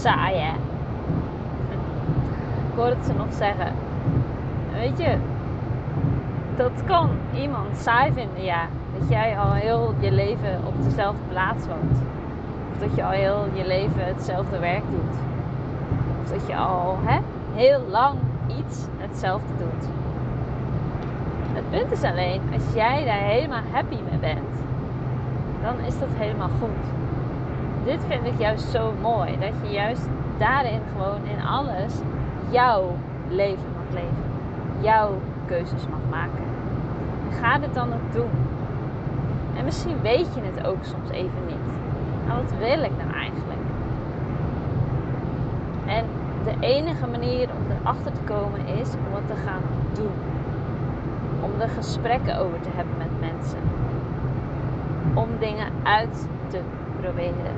saai. Ik hoor het ze nog zeggen. Weet je, dat kan iemand saai vinden, ja. Dat jij al heel je leven op dezelfde plaats woont. Of dat je al heel je leven hetzelfde werk doet. Of dat je al hè, heel lang iets hetzelfde doet. Het punt is alleen, als jij daar helemaal happy mee bent, dan is dat helemaal goed. Dit vind ik juist zo mooi. Dat je juist daarin gewoon in alles jouw leven mag leven. Jouw keuzes mag maken. Ga dit dan ook doen. En misschien weet je het ook soms even niet. Maar wat wil ik nou eigenlijk? En de enige manier om erachter te komen is om het te gaan doen. Om er gesprekken over te hebben met mensen. Om dingen uit te proberen.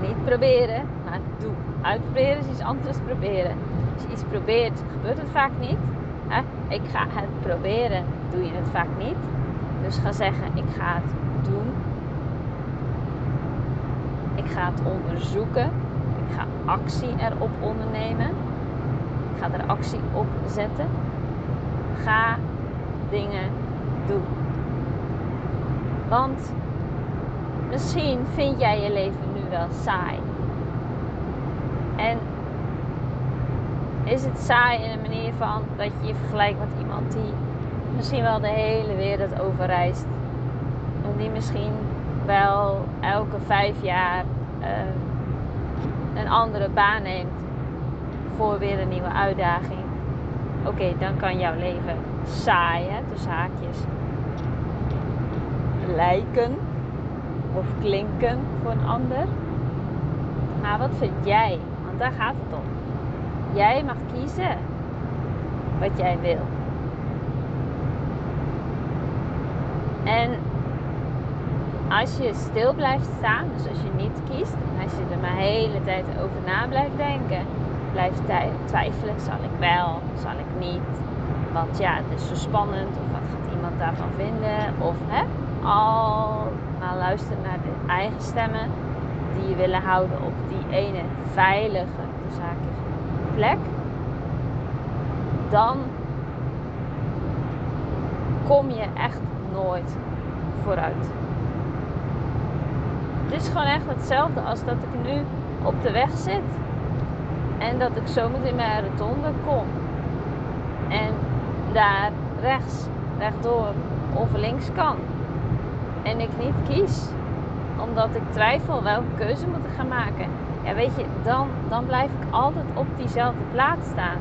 Niet proberen, maar doen. Uitproberen is iets anders proberen. Als je iets probeert, gebeurt het vaak niet. Ik ga het proberen, doe je het vaak niet. Dus ga zeggen, ik ga het doen. Ik ga het onderzoeken. Ik ga actie erop ondernemen. Ik ga er actie op zetten. Ga dingen doen. Want misschien vind jij je leven nu wel saai. En is het saai in een manier van dat je je vergelijkt met iemand die misschien wel de hele wereld overreist. En die misschien wel elke vijf jaar uh, een andere baan neemt voor weer een nieuwe uitdaging. Oké, dan kan jouw leven saai, hè, tussen haakjes, lijken of klinken voor een ander. Maar wat vind jij? Want daar gaat het om. Jij mag kiezen wat jij wil. En als je stil blijft staan, dus als je niet kiest, en als je er maar de hele tijd over na blijft denken, blijft twijfelen, zal ik wel, zal ik niet, want ja, het is zo spannend, of wat gaat iemand daarvan vinden, of hè, al maar luisteren naar de eigen stemmen die je willen houden op die ene veilige, zaakjes, plek, dan kom je echt nooit vooruit. Het is gewoon echt hetzelfde als dat ik nu op de weg zit en dat ik zo meteen in mijn rotonde kom. En daar rechts, rechtdoor of links kan en ik niet kies omdat ik twijfel welke keuze moet ik gaan maken ja, weet je, dan, dan blijf ik altijd op diezelfde plaats staan.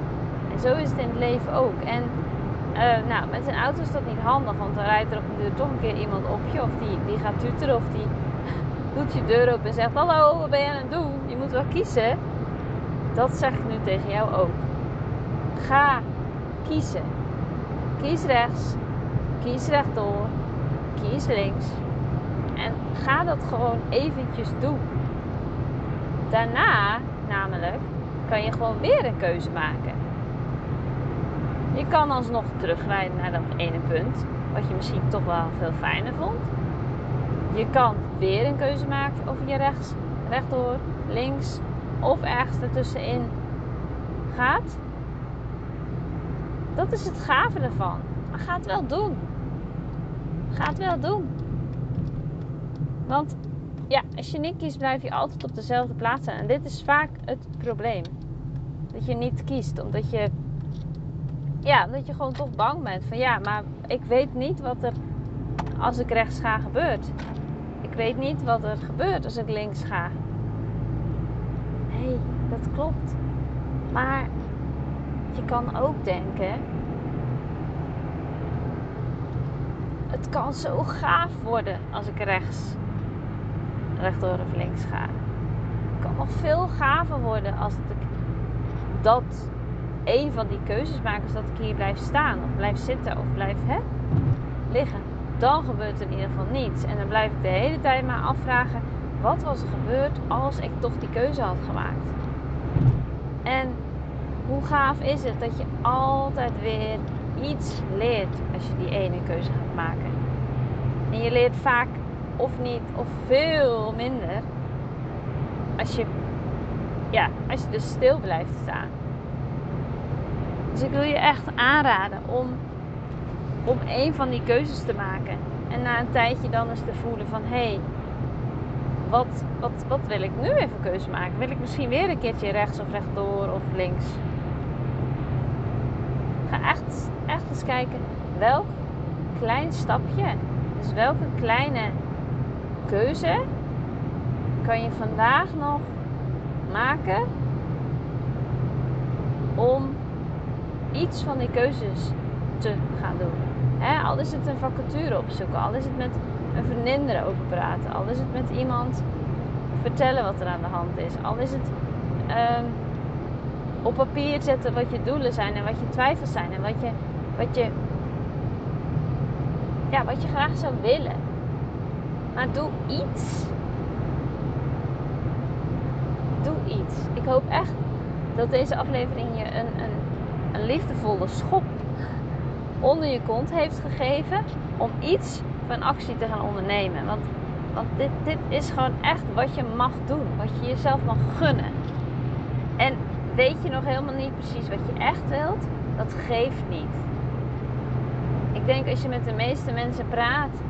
En zo is het in het leven ook. En uh, nou, met een auto is dat niet handig, want dan rijdt er op een deur toch een keer iemand op je, of die, die gaat tuteren, of die doet je deur open en zegt: Hallo, wat ben je aan het doen? Je moet wel kiezen. Dat zeg ik nu tegen jou ook. Ga kiezen. Kies rechts, kies rechtdoor, kies links. En ga dat gewoon eventjes doen. Daarna, namelijk, kan je gewoon weer een keuze maken. Je kan alsnog terugrijden naar dat ene punt, wat je misschien toch wel veel fijner vond. Je kan weer een keuze maken of je rechts, rechtdoor, links of ergens ertussenin gaat. Dat is het gave ervan. Maar ga het wel doen. Ga het wel doen. Want ja, als je niet kiest, blijf je altijd op dezelfde plaats staan. En dit is vaak het probleem. Dat je niet kiest, omdat je, ja, omdat je gewoon toch bang bent. Van ja, maar ik weet niet wat er als ik rechts ga gebeurt. Ik weet niet wat er gebeurt als ik links ga. Nee, dat klopt. Maar je kan ook denken. Het kan zo gaaf worden als ik rechts rechtdoor of links ga. Het kan nog veel gaver worden als ik dat een van die keuzes maak, als dat ik hier blijf staan of blijf zitten of blijf hè, liggen. Dan gebeurt er in ieder geval niets. En dan blijf ik de hele tijd maar afvragen: wat was er gebeurd als ik toch die keuze had gemaakt? En hoe gaaf is het dat je altijd weer iets leert als je die ene keuze gaat maken? En je leert vaak of niet, of veel minder, als je ja, als je dus stil blijft staan. Dus ik wil je echt aanraden om, om een van die keuzes te maken. En na een tijdje dan eens te voelen van hé, hey, wat, wat, wat wil ik nu even keuze maken? Wil ik misschien weer een keertje rechts of rechtdoor of links? Echt, echt eens kijken welk klein stapje, dus welke kleine keuze kan je vandaag nog maken om iets van die keuzes te gaan doen. He, al is het een vacature opzoeken, al is het met een vriendin erover praten, al is het met iemand vertellen wat er aan de hand is, al is het um, op papier zetten wat je doelen zijn en wat je twijfels zijn en wat je, wat je, ja, wat je graag zou willen. Maar doe iets. Doe iets. Ik hoop echt dat deze aflevering je een, een, een liefdevolle schop onder je kont heeft gegeven om iets van actie te gaan ondernemen. Want, want dit, dit is gewoon echt wat je mag doen, wat je jezelf mag gunnen. Weet je nog helemaal niet precies wat je echt wilt, dat geeft niet. Ik denk als je met de meeste mensen praat,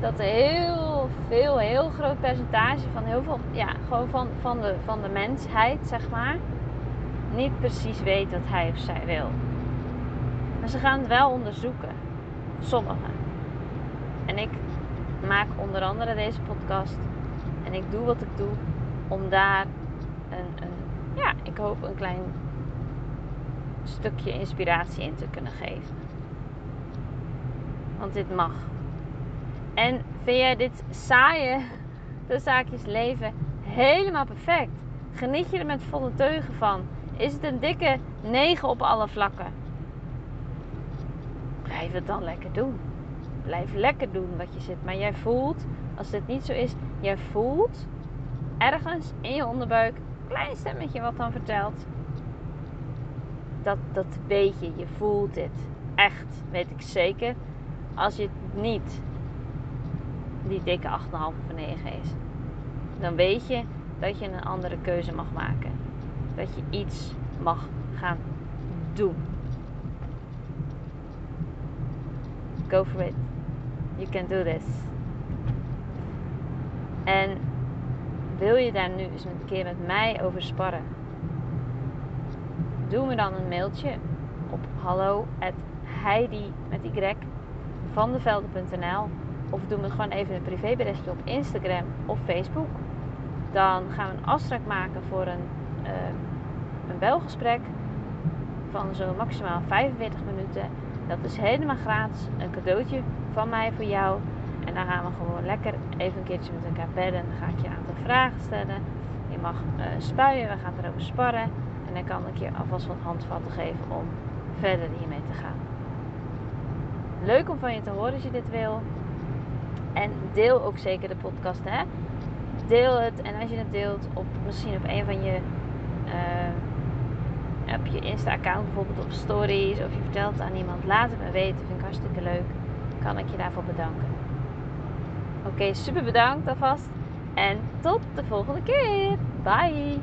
dat heel veel, heel groot percentage van heel veel, ja, gewoon van, van, de, van de mensheid, zeg maar, niet precies weet wat hij of zij wil. Maar ze gaan het wel onderzoeken. Sommigen. En ik maak onder andere deze podcast. En ik doe wat ik doe om daar een, een ja, ik hoop een klein stukje inspiratie in te kunnen geven. Want dit mag. En vind jij dit saaie, de zaakjes leven, helemaal perfect? Geniet je er met volle teugen van? Is het een dikke 9 op alle vlakken? Blijf het dan lekker doen. Blijf lekker doen wat je zit. Maar jij voelt, als dit niet zo is, jij voelt ergens in je onderbuik klein stemmetje wat dan vertelt. Dat, dat weet je, je voelt dit. Echt, weet ik zeker. Als je het niet die dikke 8,5 of 9 is, dan weet je dat je een andere keuze mag maken. Dat je iets mag gaan doen. Go for it. You can do this. En wil je daar nu eens een keer met mij over sparren? Doe me dan een mailtje op hallo heidi met y of doe me gewoon even een privéberichtje op Instagram of Facebook. Dan gaan we een afspraak maken voor een, uh, een belgesprek van zo maximaal 45 minuten. Dat is helemaal gratis. Een cadeautje van mij voor jou. En dan gaan we gewoon lekker even een keertje met elkaar bedden. Dan ga ik je een aantal vragen stellen. Je mag uh, spuien, we gaan erover sparren. En dan kan ik je alvast wat handvatten geven om verder hiermee te gaan. Leuk om van je te horen als je dit wil. En deel ook zeker de podcast. Hè? Deel het. En als je het deelt op misschien op een van je. Uh, je Insta-account bijvoorbeeld op stories. Of je vertelt het aan iemand. Laat het me weten. Vind ik hartstikke leuk. Kan ik je daarvoor bedanken. Oké, super bedankt alvast. En tot de volgende keer. Bye.